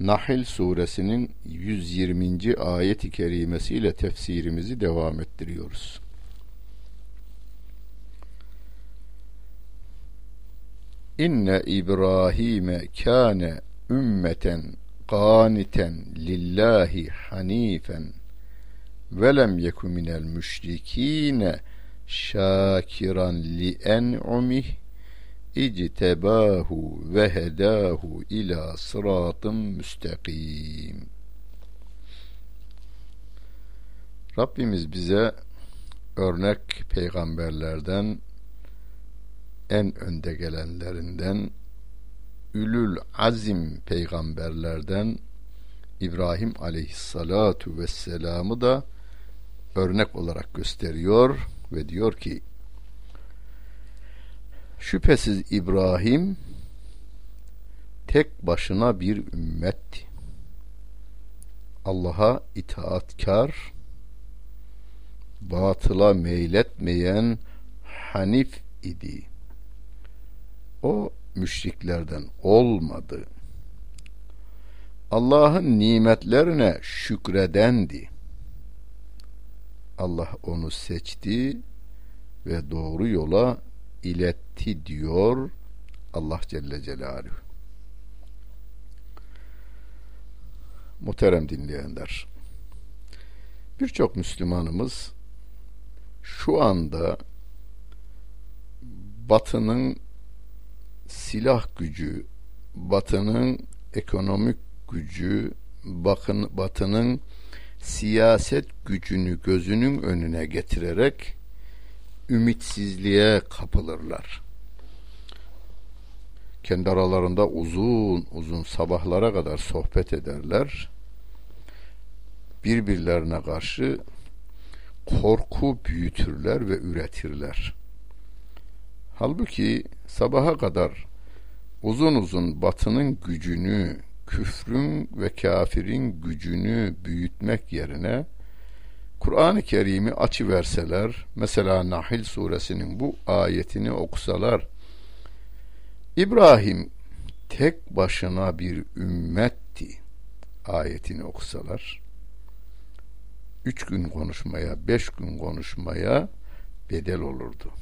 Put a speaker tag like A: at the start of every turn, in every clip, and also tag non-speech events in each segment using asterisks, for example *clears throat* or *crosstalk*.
A: Nahl suresinin 120. ayet-i kerimesiyle tefsirimizi devam ettiriyoruz. İnne İbrahim kâne ümmeten qâniten lillahi hanifen ve lem yeku minel müşrikîne şakiran li en'umih İctebahu ve hedahu ila sıratın müstakim. Rabbimiz bize örnek peygamberlerden en önde gelenlerinden ülül azim peygamberlerden İbrahim aleyhissalatu vesselam'ı da örnek olarak gösteriyor ve diyor ki Şüphesiz İbrahim tek başına bir ümmetti. Allah'a itaatkar, batıla meyletmeyen Hanif idi. O müşriklerden olmadı. Allah'ın nimetlerine şükredendi. Allah onu seçti ve doğru yola iletti diyor Allah Celle Celaluhu. Muhterem dinleyenler, birçok Müslümanımız şu anda Batı'nın silah gücü, Batı'nın ekonomik gücü, Batı'nın siyaset gücünü gözünün önüne getirerek ümitsizliğe kapılırlar. Kendi aralarında uzun uzun sabahlara kadar sohbet ederler. Birbirlerine karşı korku büyütürler ve üretirler. Halbuki sabaha kadar uzun uzun batının gücünü, küfrün ve kafirin gücünü büyütmek yerine Kur'an-ı Kerim'i açıverseler, mesela Nahil suresinin bu ayetini okusalar, İbrahim tek başına bir ümmetti ayetini okusalar, üç gün konuşmaya, beş gün konuşmaya bedel olurdu.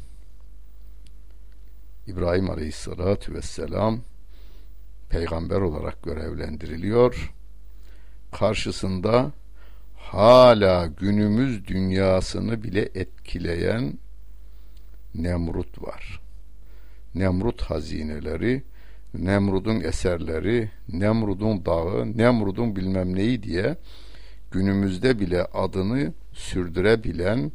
A: İbrahim Aleyhisselatü Vesselam peygamber olarak görevlendiriliyor. Karşısında hala günümüz dünyasını bile etkileyen Nemrut var. Nemrut hazineleri, Nemrud'un eserleri, Nemrud'un dağı, Nemrud'un bilmem neyi diye günümüzde bile adını sürdürebilen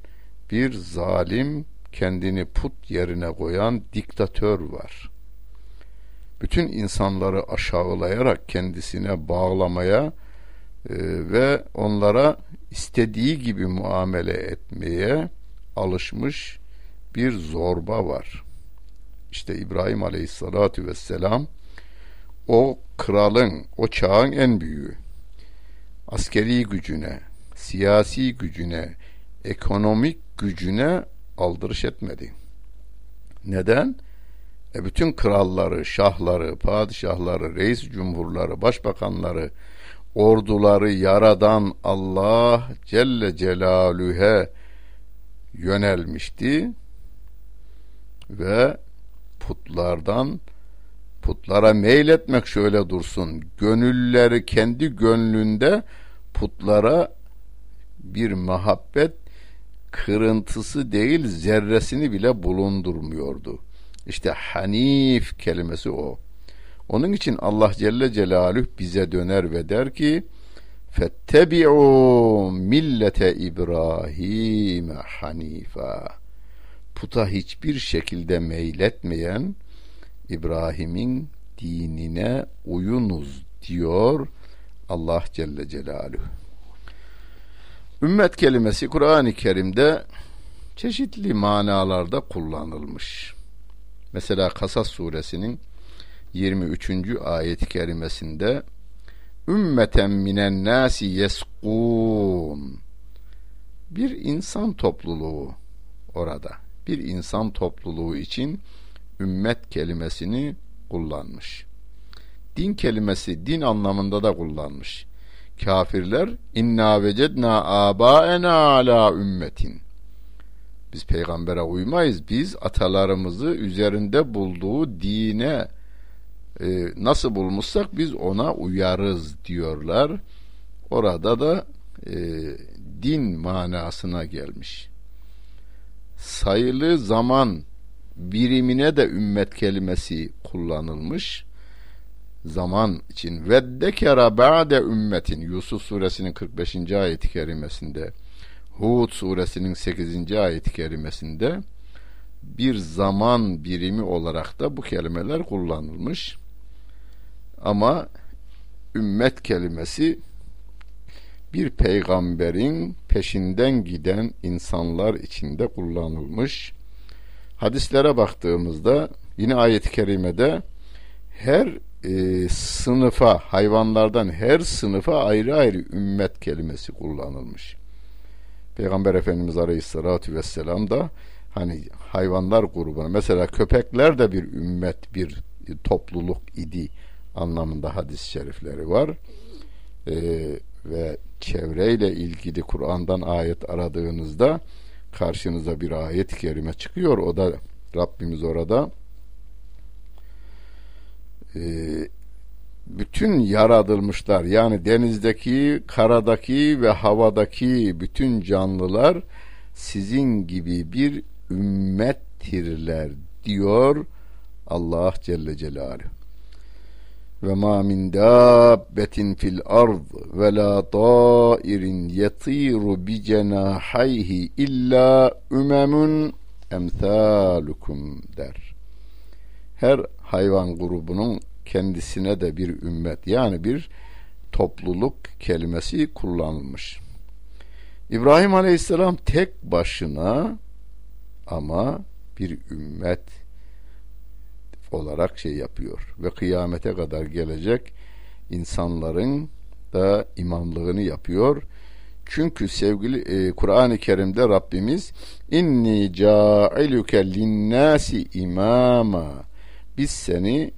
A: bir zalim, kendini put yerine koyan diktatör var. Bütün insanları aşağılayarak kendisine bağlamaya ee, ve onlara istediği gibi muamele etmeye alışmış bir zorba var. İşte İbrahim Aleyhisselatü Vesselam o kralın, o çağın en büyüğü. Askeri gücüne, siyasi gücüne, ekonomik gücüne aldırış etmedi. Neden? E bütün kralları, şahları, padişahları, reis cumhurları, başbakanları, orduları yaradan Allah Celle Celaluhu'ya yönelmişti ve putlardan putlara meyletmek şöyle dursun gönülleri kendi gönlünde putlara bir muhabbet kırıntısı değil zerresini bile bulundurmuyordu. İşte Hanif kelimesi o. Onun için Allah Celle Celaluhu bize döner ve der ki Fettebi'u millete İbrahim hanifa Puta hiçbir şekilde meyletmeyen İbrahim'in dinine uyunuz diyor Allah Celle Celaluhu. Ümmet kelimesi Kur'an-ı Kerim'de çeşitli manalarda kullanılmış. Mesela Kasas suresinin 23. ayet-i kerimesinde ümmeten minen nasi yeskun bir insan topluluğu orada bir insan topluluğu için ümmet kelimesini kullanmış. Din kelimesi din anlamında da kullanmış. Kafirler inna vecedna abaena ala ümmetin. Biz peygambere uymayız. Biz atalarımızı üzerinde bulduğu dine e, nasıl bulmuşsak biz ona uyarız diyorlar. Orada da e, din manasına gelmiş. Sayılı zaman birimine de ümmet kelimesi kullanılmış. Zaman için veddekera ba'de ümmetin Yusuf suresinin 45. ayeti kerimesinde Hud suresinin 8. ayet-i kerimesinde bir zaman birimi olarak da bu kelimeler kullanılmış. Ama ümmet kelimesi bir peygamberin peşinden giden insanlar içinde kullanılmış. Hadislere baktığımızda yine ayet-i kerimede her e, sınıfa hayvanlardan her sınıfa ayrı ayrı ümmet kelimesi kullanılmış. Peygamber Efendimiz Aleyhisselatü Vesselam da hani hayvanlar grubuna mesela köpekler de bir ümmet bir topluluk idi anlamında hadis-i şerifleri var. Ee, ve çevreyle ilgili Kur'an'dan ayet aradığınızda karşınıza bir ayet-i kerime çıkıyor. O da Rabbimiz orada e, bütün yaratılmışlar yani denizdeki, karadaki ve havadaki bütün canlılar sizin gibi bir ümmettirler diyor Allah Celle Celaluhu. Ve ma min dabbetin fil ard ve la tairin yatiru bi cenahayhi illa ümemun emsalukum der. Her hayvan grubunun kendisine de bir ümmet yani bir topluluk kelimesi kullanılmış. İbrahim Aleyhisselam tek başına ama bir ümmet olarak şey yapıyor ve kıyamete kadar gelecek insanların da imamlığını yapıyor. Çünkü sevgili e, Kur'an-ı Kerim'de Rabbimiz inni ca'iluke linnâsi imama biz seni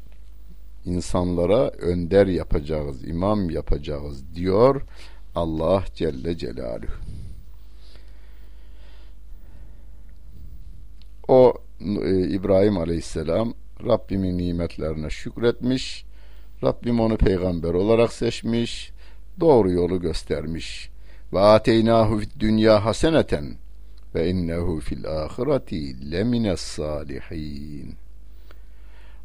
A: insanlara önder yapacağız, imam yapacağız diyor Allah Celle Celaluhu. O e, İbrahim Aleyhisselam Rabbimin nimetlerine şükretmiş. Rabbim onu peygamber olarak seçmiş. Doğru yolu göstermiş. Ve ateynahu dünya haseneten ve innehu fil ahireti lemines salihin.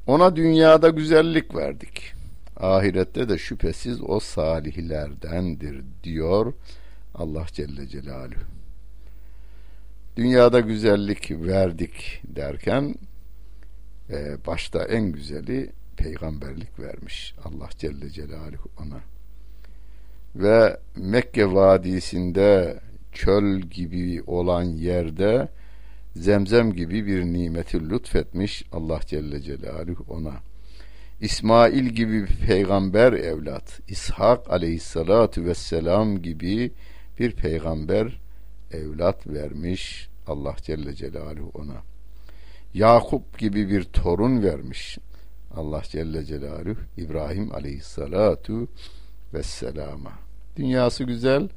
A: Ona dünyada güzellik verdik. Ahirette de şüphesiz o salihlerdendir diyor Allah Celle Celaluhu. Dünyada güzellik verdik derken e, başta en güzeli peygamberlik vermiş Allah Celle Celaluhu ona. Ve Mekke vadisinde çöl gibi olan yerde zemzem gibi bir nimeti lütfetmiş Allah Celle Celaluhu ona. İsmail gibi bir peygamber evlat, İshak aleyhissalatu vesselam gibi bir peygamber evlat vermiş Allah Celle Celaluhu ona. Yakup gibi bir torun vermiş Allah Celle Celaluhu İbrahim aleyhissalatu vesselama. Dünyası güzel,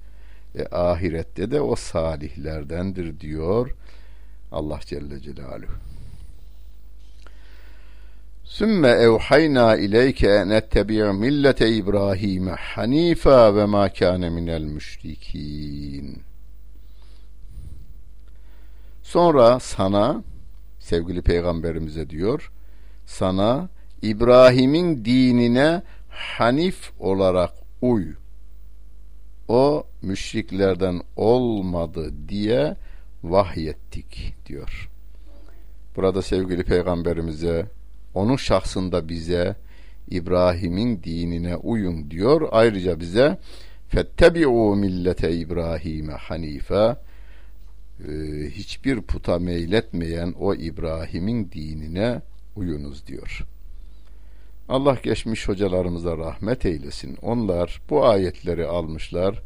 A: e, ahirette de o salihlerdendir diyor Allah Celle Celaluhu. Sümme evhayna ileyke en ettebi' millete İbrahim hanifa ve ma kâne minel müşrikin. Sonra sana sevgili peygamberimize diyor sana İbrahim'in dinine hanif olarak uy. O müşriklerden olmadı diye vahyettik diyor. Burada sevgili peygamberimize onun şahsında bize İbrahim'in dinine uyun diyor. Ayrıca bize fettebi'u millete İbrahim'e hanife e, hiçbir puta meyletmeyen o İbrahim'in dinine uyunuz diyor. Allah geçmiş hocalarımıza rahmet eylesin. Onlar bu ayetleri almışlar.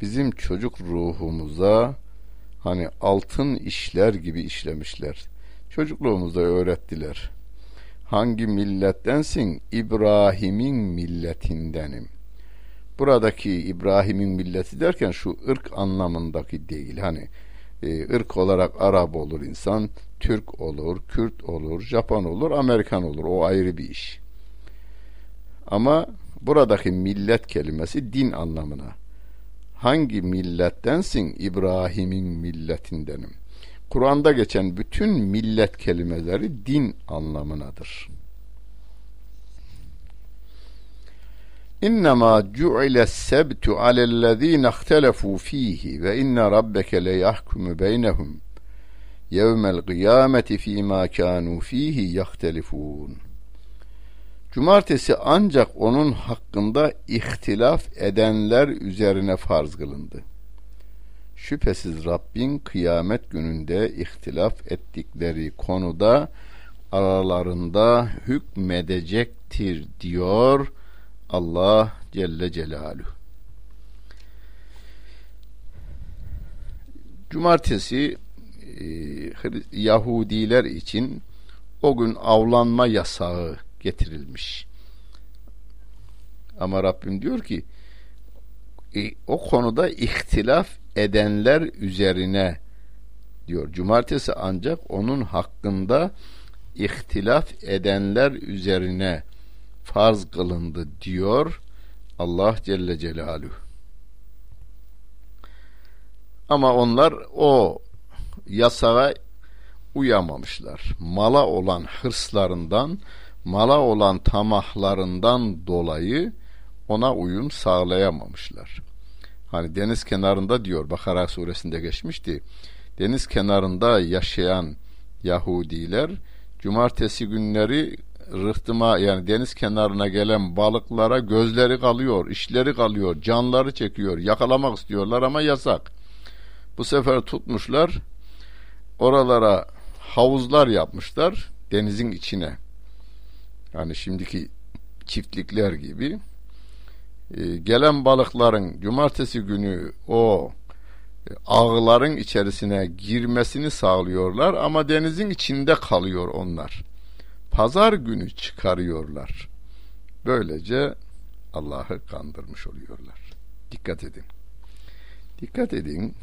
A: Bizim çocuk ruhumuza hani altın işler gibi işlemişler. Çocukluğumuzda öğrettiler. Hangi millettensin? İbrahim'in milletindenim. Buradaki İbrahim'in milleti derken şu ırk anlamındaki değil. Hani e, ırk olarak Arap olur insan, Türk olur, Kürt olur, Japon olur, Amerikan olur. O ayrı bir iş. Ama buradaki millet kelimesi din anlamına. Hangi millettensin? İbrahim'in milletindenim. Kur'an'da geçen bütün millet kelimeleri din anlamınadır. İnnemâ cu'ile sebtu alellezîne ihtelefû fîhî ve inne rabbeke le yahkumu beynehum yevmel kıyameti fîmâ kânû fîhî yahtelifûn. Cumartesi ancak onun hakkında ihtilaf edenler üzerine farz kılındı. Şüphesiz Rabbin kıyamet gününde ihtilaf ettikleri konuda aralarında hükmedecektir diyor Allah Celle Celaluhu. Cumartesi e, Yahudiler için o gün avlanma yasağı getirilmiş. Ama Rabbim diyor ki e, o konuda ihtilaf edenler üzerine diyor. Cumartesi ancak onun hakkında ihtilaf edenler üzerine farz kılındı diyor Allah Celle Celaluhu. Ama onlar o yasağa uyamamışlar. Mala olan hırslarından, mala olan tamahlarından dolayı ona uyum sağlayamamışlar. Hani deniz kenarında diyor Bakara suresinde geçmişti. Deniz kenarında yaşayan Yahudiler cumartesi günleri rıhtıma yani deniz kenarına gelen balıklara gözleri kalıyor, işleri kalıyor, canları çekiyor, yakalamak istiyorlar ama yasak. Bu sefer tutmuşlar, oralara havuzlar yapmışlar denizin içine. Yani şimdiki çiftlikler gibi. Ee, gelen balıkların cumartesi günü o e, ağların içerisine girmesini sağlıyorlar ama denizin içinde kalıyor onlar pazar günü çıkarıyorlar. Böylece Allah'ı kandırmış oluyorlar. Dikkat edin. Dikkat edin.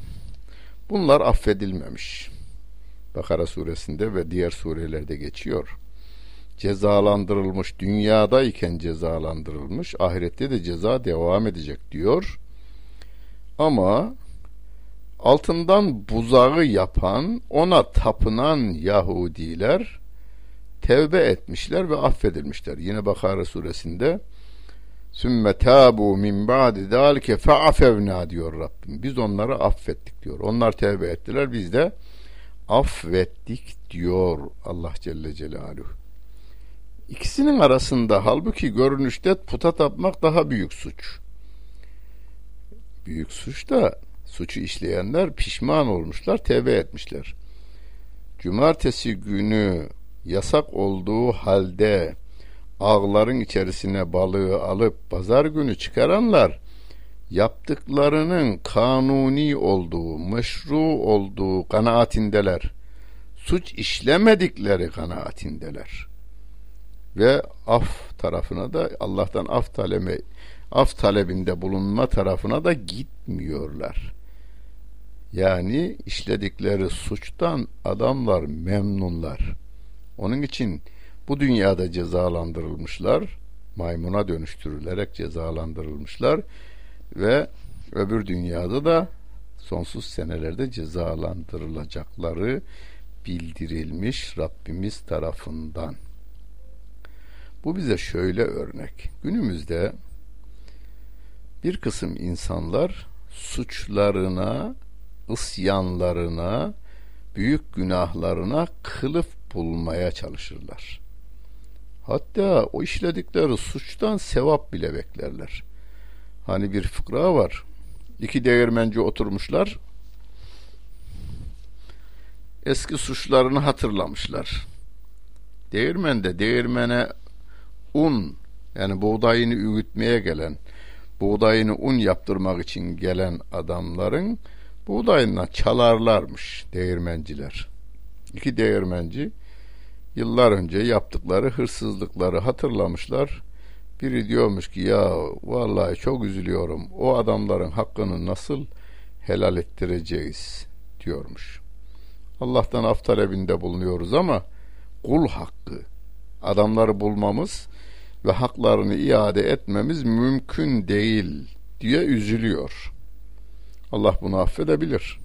A: Bunlar affedilmemiş. Bakara suresinde ve diğer surelerde geçiyor. Cezalandırılmış, dünyadayken cezalandırılmış, ahirette de ceza devam edecek diyor. Ama altından buzağı yapan, ona tapınan Yahudiler tevbe etmişler ve affedilmişler. Yine Bakara suresinde sümme tabu min ba'di zalike fa'afevna diyor Rabbim. Biz onları affettik diyor. Onlar tevbe ettiler biz de affettik diyor Allah Celle Celaluhu. İkisinin arasında halbuki görünüşte puta tapmak daha büyük suç. Büyük suç da suçu işleyenler pişman olmuşlar, tevbe etmişler. Cumartesi günü yasak olduğu halde ağların içerisine balığı alıp pazar günü çıkaranlar yaptıklarının kanuni olduğu, meşru olduğu kanaatindeler. Suç işlemedikleri kanaatindeler. Ve af tarafına da Allah'tan af taleme af talebinde bulunma tarafına da gitmiyorlar. Yani işledikleri suçtan adamlar memnunlar. Onun için bu dünyada cezalandırılmışlar, maymuna dönüştürülerek cezalandırılmışlar ve öbür dünyada da sonsuz senelerde cezalandırılacakları bildirilmiş Rabbimiz tarafından. Bu bize şöyle örnek. Günümüzde bir kısım insanlar suçlarına, isyanlarına, büyük günahlarına kılıf bulmaya çalışırlar. Hatta o işledikleri suçtan sevap bile beklerler. Hani bir fıkra var. İki değirmenci oturmuşlar. Eski suçlarını hatırlamışlar. Değirmende değirmene un yani buğdayını üğütmeye gelen buğdayını un yaptırmak için gelen adamların buğdayından çalarlarmış değirmenciler. İki değirmenci yıllar önce yaptıkları hırsızlıkları hatırlamışlar. Biri diyormuş ki ya vallahi çok üzülüyorum. O adamların hakkını nasıl helal ettireceğiz diyormuş. Allah'tan af talebinde bulunuyoruz ama kul hakkı adamları bulmamız ve haklarını iade etmemiz mümkün değil diye üzülüyor. Allah bunu affedebilir.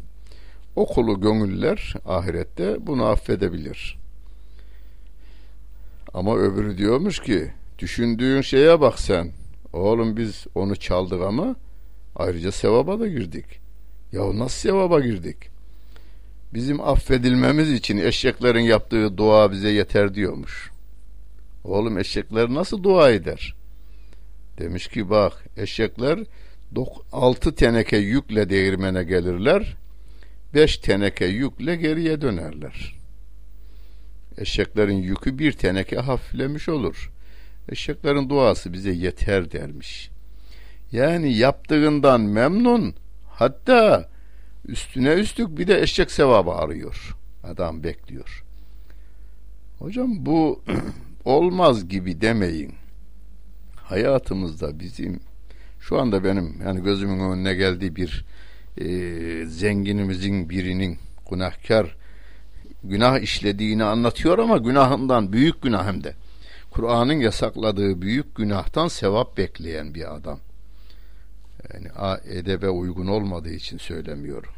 A: O kulu gönüller ahirette bunu affedebilir. Ama öbürü diyormuş ki düşündüğün şeye bak sen. Oğlum biz onu çaldık ama ayrıca sevaba da girdik. Ya nasıl sevaba girdik? Bizim affedilmemiz için eşeklerin yaptığı dua bize yeter diyormuş. Oğlum eşekler nasıl dua eder? Demiş ki bak eşekler altı teneke yükle değirmene gelirler. Beş teneke yükle geriye dönerler. Eşeklerin yükü bir teneke hafiflemiş olur. Eşeklerin duası bize yeter dermiş. Yani yaptığından memnun hatta üstüne üstlük bir de eşek sevabı arıyor. Adam bekliyor. Hocam bu *clears throat* olmaz gibi demeyin. Hayatımızda bizim şu anda benim yani gözümün önüne geldiği bir e, zenginimizin birinin günahkar günah işlediğini anlatıyor ama günahından büyük günah hem de Kur'an'ın yasakladığı büyük günahtan sevap bekleyen bir adam. Yani edebe uygun olmadığı için söylemiyorum.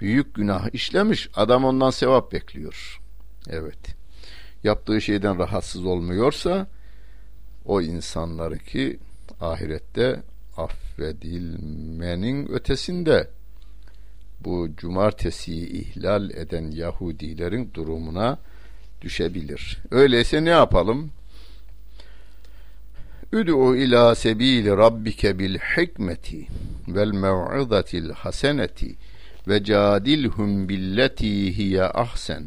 A: Büyük günah işlemiş, adam ondan sevap bekliyor. Evet. Yaptığı şeyden rahatsız olmuyorsa o insanları ki ahirette affedilmenin ötesinde bu cumartesiyi ihlal eden Yahudilerin durumuna düşebilir. Öyleyse ne yapalım? Üd'u ila sebili rabbike bil hikmeti vel mev'izatil haseneti ve cadilhum billeti hiye ahsen.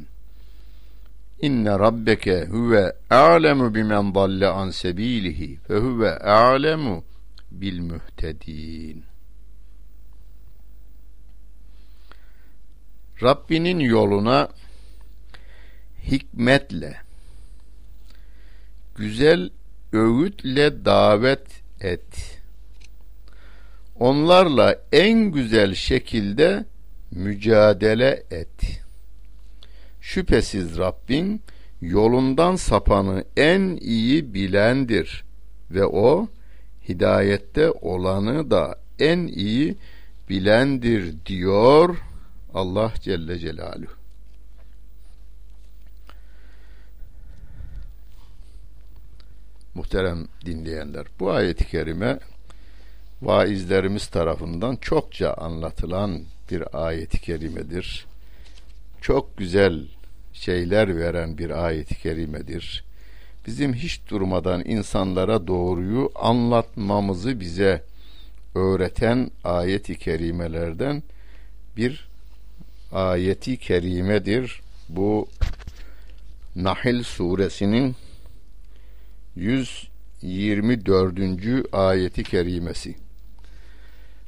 A: İnne rabbeke huve a'lemu bimen dalle an sebilihi ve huve a'lemu bil muhtedin. Rabbinin yoluna hikmetle güzel öğütle davet et. Onlarla en güzel şekilde mücadele et. Şüphesiz Rabbin yolundan sapanı en iyi bilendir ve o hidayette olanı da en iyi bilendir diyor Allah Celle Celaluhu. Muhterem dinleyenler, bu ayeti kerime vaizlerimiz tarafından çokça anlatılan bir ayeti kerimedir. Çok güzel şeyler veren bir ayeti kerimedir. Bizim hiç durmadan insanlara doğruyu anlatmamızı bize öğreten ayeti kerimelerden bir ayeti kerimedir. Bu Nahil suresinin 124. ayeti kerimesi.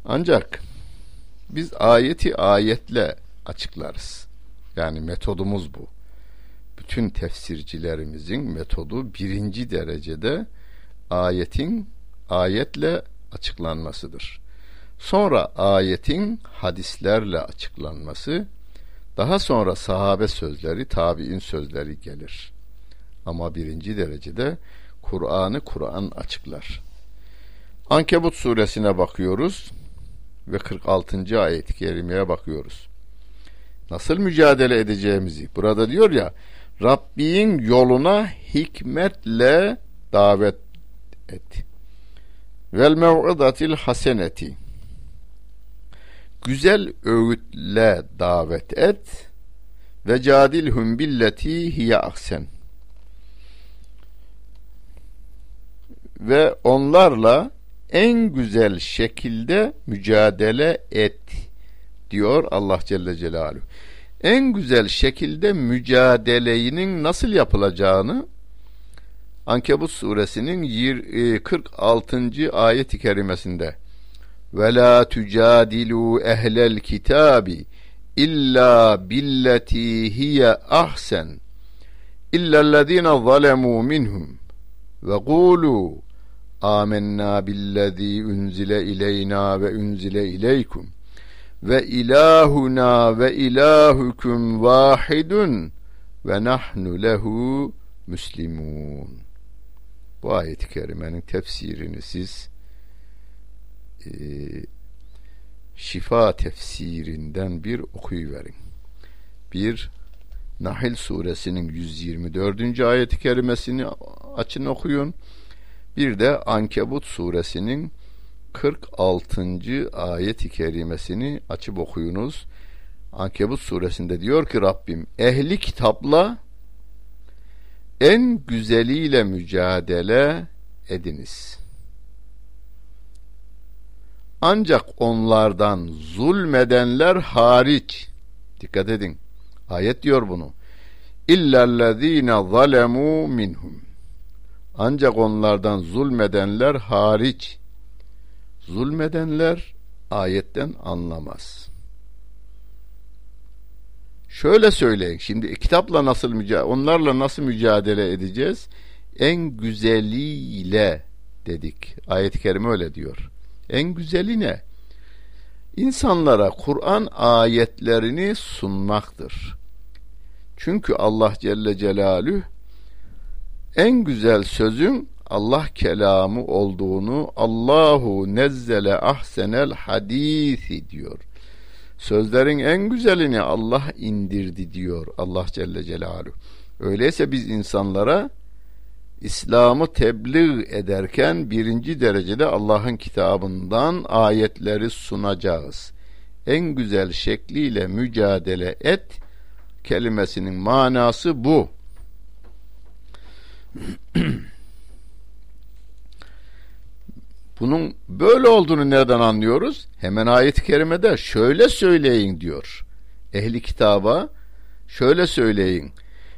A: Ancak biz ayeti ayetle açıklarız. Yani metodumuz bu. Bütün tefsircilerimizin metodu birinci derecede ayetin ayetle açıklanmasıdır. Sonra ayetin hadislerle açıklanması, daha sonra sahabe sözleri, tabi'in sözleri gelir. Ama birinci derecede Kur'an'ı Kur'an açıklar. Ankebut suresine bakıyoruz ve 46. ayet-i kerimeye bakıyoruz. Nasıl mücadele edeceğimizi burada diyor ya Rabbin yoluna hikmetle davet et. Vel mev'idatil haseneti güzel öğütle davet et ve cadilhum billeti hiye ahsen ve onlarla en güzel şekilde mücadele et diyor Allah Celle Celaluhu. En güzel şekilde mücadeleyinin nasıl yapılacağını Ankebut suresinin 46. E, ayet-i kerimesinde ve la tucadilu ehlel kitabi illa billeti hiye ahsen illellezine zalemu minhum ve kulu amennâ billezî unzile ileyna ve unzile ileykum ve ilahuna ve ilahukum vahidun ve nahnu lehu müslimun. Bu ayet-i kerimenin tefsirini siz e, şifa tefsirinden bir okuyuverin. Bir Nahil suresinin 124. ayet-i kerimesini açın okuyun. Bir de Ankebut suresinin 46. ayet-i kerimesini açıp okuyunuz. Ankebut suresinde diyor ki Rabbim ehli kitapla en güzeliyle mücadele ediniz. Ancak onlardan zulmedenler hariç dikkat edin ayet diyor bunu illellezine zalemu minhum ancak onlardan zulmedenler hariç zulmedenler ayetten anlamaz. Şöyle söyleyin. Şimdi kitapla nasıl mücadele, onlarla nasıl mücadele edeceğiz? En güzeliyle dedik. Ayet-i kerime öyle diyor. En güzeli ne? İnsanlara Kur'an ayetlerini sunmaktır. Çünkü Allah Celle Celaluhu en güzel sözün Allah kelamı olduğunu Allahu nezzele ahsenel hadisi diyor. Sözlerin en güzelini Allah indirdi diyor Allah Celle Celaluhu. Öyleyse biz insanlara İslam'ı tebliğ ederken birinci derecede Allah'ın kitabından ayetleri sunacağız. En güzel şekliyle mücadele et kelimesinin manası bu. *clears throat* Bunun böyle olduğunu nereden anlıyoruz? Hemen ayet-i kerimede şöyle söyleyin diyor. Ehli kitaba şöyle söyleyin.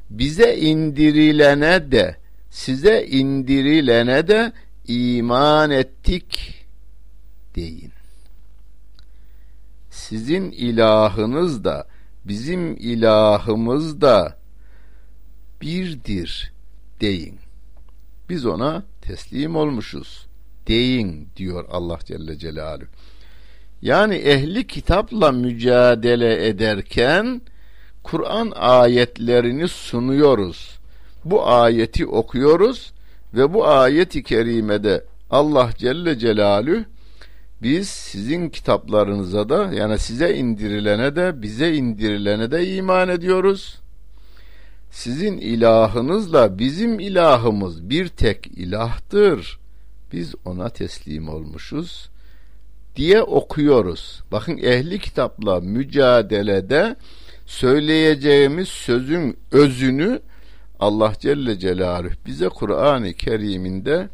A: Bize indirilene de size indirilene de iman ettik deyin. Sizin ilahınız da bizim ilahımız da birdir deyin. Biz ona teslim olmuşuz deyin diyor Allah Celle Celaluhu. Yani ehli kitapla mücadele ederken Kur'an ayetlerini sunuyoruz. Bu ayeti okuyoruz ve bu ayeti kerimede Allah Celle Celaluhu biz sizin kitaplarınıza da yani size indirilene de bize indirilene de iman ediyoruz. Sizin ilahınızla bizim ilahımız bir tek ilahtır. Biz ona teslim olmuşuz diye okuyoruz. Bakın ehli kitapla mücadelede söyleyeceğimiz sözün özünü Allah Celle Celaluhu bize Kur'an-ı Kerim'inde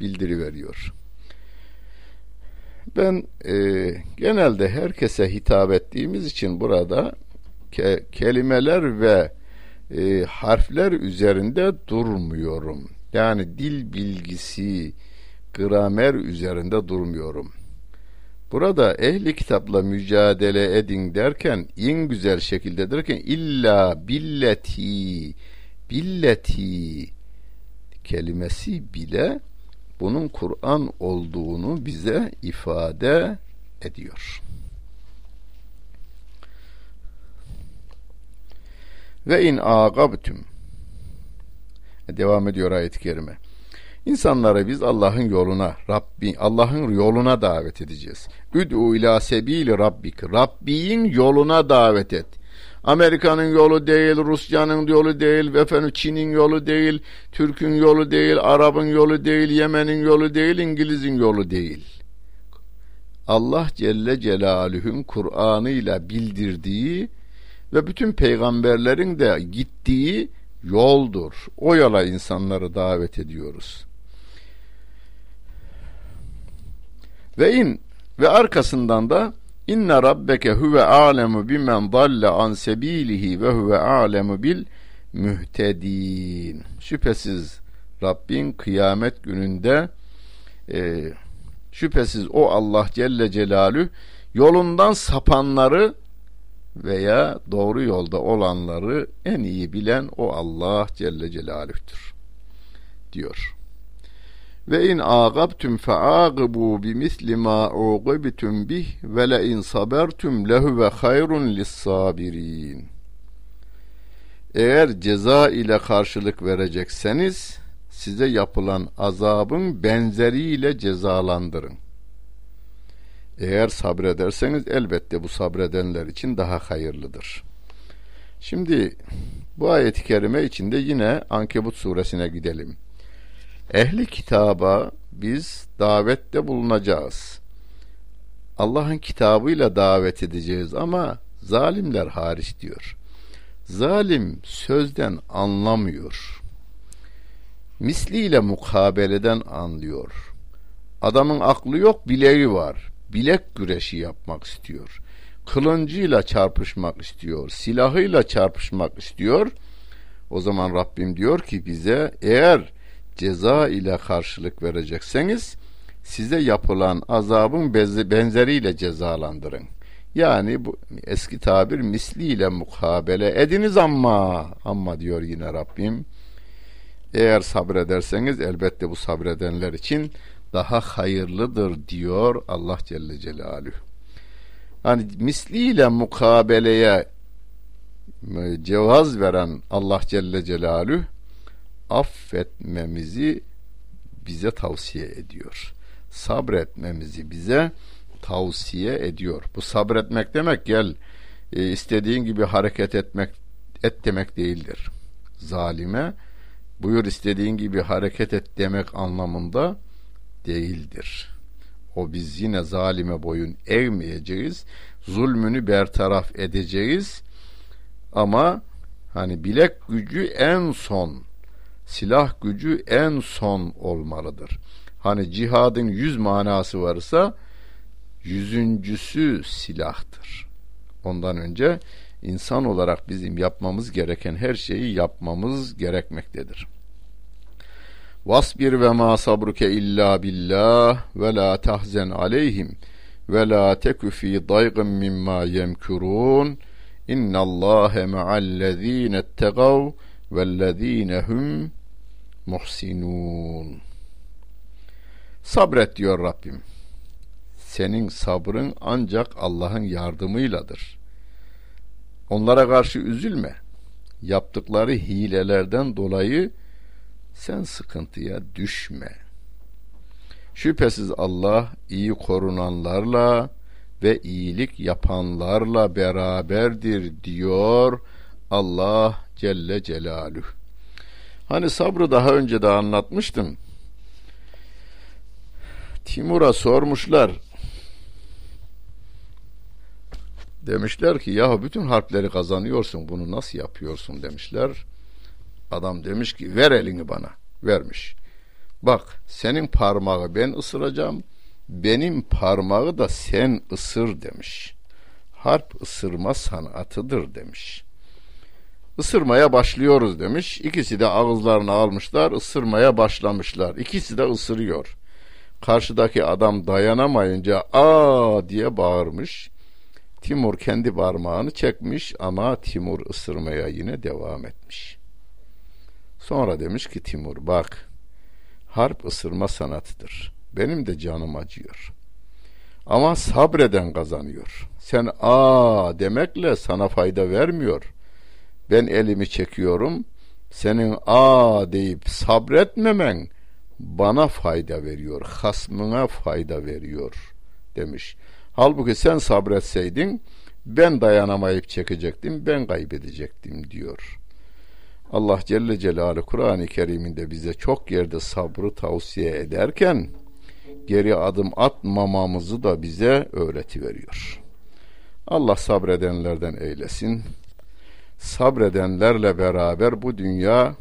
A: bildiriveriyor. Ben e, genelde herkese hitap ettiğimiz için burada ke, kelimeler ve e, harfler üzerinde durmuyorum. Yani dil bilgisi, gramer üzerinde durmuyorum. Burada ehli kitapla mücadele edin derken en güzel şekilde derken illa billeti billeti kelimesi bile bunun Kur'an olduğunu bize ifade ediyor. Ve in agabtum devam ediyor ayet-i kerime. İnsanları biz Allah'ın yoluna, Rabbi Allah'ın yoluna davet edeceğiz. Üd'u ila sebili rabbik. Rabbin yoluna davet et. Amerika'nın yolu değil, Rusya'nın yolu değil, efendim Çin'in yolu değil, Türk'ün yolu değil, Arap'ın yolu değil, Yemen'in yolu değil, İngiliz'in yolu değil. Allah Celle Celaluhu'nun Kur'an'ıyla bildirdiği ve bütün peygamberlerin de gittiği yoldur. O yola insanları davet ediyoruz. Ve in ve arkasından da inne rabbeke huve alemu bimen dalle an sebilihi ve huve alemu bil mühtedin. Şüphesiz Rabbin kıyamet gününde e, şüphesiz o Allah Celle Celalü yolundan sapanları veya doğru yolda olanları en iyi bilen o Allah Celle Celaluh'tür diyor. Ve in aqabtum fa'aqibu bimisli ma uqibtum bih ve la in sabertum lehu ve hayrun lis-sabirin. Eğer ceza ile karşılık verecekseniz size yapılan azabın benzeriyle cezalandırın. Eğer sabrederseniz elbette bu sabredenler için daha hayırlıdır. Şimdi bu ayet-i kerime içinde yine Ankebut suresine gidelim. Ehli kitaba biz davette bulunacağız. Allah'ın kitabıyla davet edeceğiz ama zalimler hariç diyor. Zalim sözden anlamıyor. Misliyle mukabeleden anlıyor. Adamın aklı yok, bileği var. Bilek güreşi yapmak istiyor. Kılıncıyla çarpışmak istiyor. Silahıyla çarpışmak istiyor. O zaman Rabbim diyor ki bize eğer ceza ile karşılık verecekseniz size yapılan azabın benzeriyle cezalandırın. Yani bu eski tabir misliyle mukabele ediniz ama ama diyor yine Rabbim. Eğer sabrederseniz elbette bu sabredenler için daha hayırlıdır diyor Allah Celle Celaluhu. Hani misliyle mukabeleye e, cevaz veren Allah Celle Celaluhu affetmemizi bize tavsiye ediyor. Sabretmemizi bize tavsiye ediyor. Bu sabretmek demek gel e, istediğin gibi hareket etmek et demek değildir. Zalime buyur istediğin gibi hareket et demek anlamında değildir. O biz yine zalime boyun eğmeyeceğiz. Zulmünü bertaraf edeceğiz. Ama hani bilek gücü en son silah gücü en son olmalıdır. Hani cihadın yüz manası varsa yüzüncüsü silahtır. Ondan önce insan olarak bizim yapmamız gereken her şeyi yapmamız gerekmektedir. Vasbir ve ma sabruke illa billah ve la tahzen aleyhim ve la teku fi daygın mimma yemkurun innallâhe ma'allezîne ettegav vellezîne hum muhsinun. Sabret diyor Rabbim. Senin sabrın ancak Allah'ın yardımıyladır. Onlara karşı üzülme. Yaptıkları hilelerden dolayı sen sıkıntıya düşme. Şüphesiz Allah iyi korunanlarla ve iyilik yapanlarla beraberdir diyor Allah Celle Celaluhu. Hani sabrı daha önce de anlatmıştım. Timur'a sormuşlar. Demişler ki ya bütün harpleri kazanıyorsun bunu nasıl yapıyorsun demişler. Adam demiş ki ver elini bana. Vermiş. Bak senin parmağı ben ısıracağım. Benim parmağı da sen ısır demiş. Harp ısırma sanatıdır demiş. Isırmaya başlıyoruz demiş. İkisi de ağızlarını almışlar, ısırmaya başlamışlar. İkisi de ısırıyor. Karşıdaki adam dayanamayınca aa diye bağırmış. Timur kendi parmağını çekmiş ama Timur ısırmaya yine devam etmiş. Sonra demiş ki Timur bak harp ısırma sanatıdır. Benim de canım acıyor. Ama sabreden kazanıyor. Sen aa demekle sana fayda vermiyor. Ben elimi çekiyorum. Senin aa deyip sabretmemen bana fayda veriyor. Hasmına fayda veriyor demiş. Halbuki sen sabretseydin ben dayanamayıp çekecektim, ben kaybedecektim diyor. Allah Celle Celaluhu Kur'an-ı Kerim'inde bize çok yerde sabrı tavsiye ederken geri adım atmamamızı da bize öğreti veriyor. Allah sabredenlerden eylesin. Sabredenlerle beraber bu dünya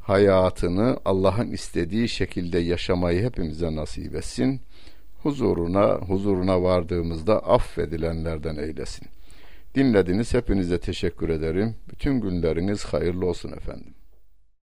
A: hayatını Allah'ın istediği şekilde yaşamayı hepimize nasip etsin. huzuruna huzuruna vardığımızda affedilenlerden eylesin. Dinlediniz hepinize teşekkür ederim. Bütün günleriniz hayırlı olsun efendim.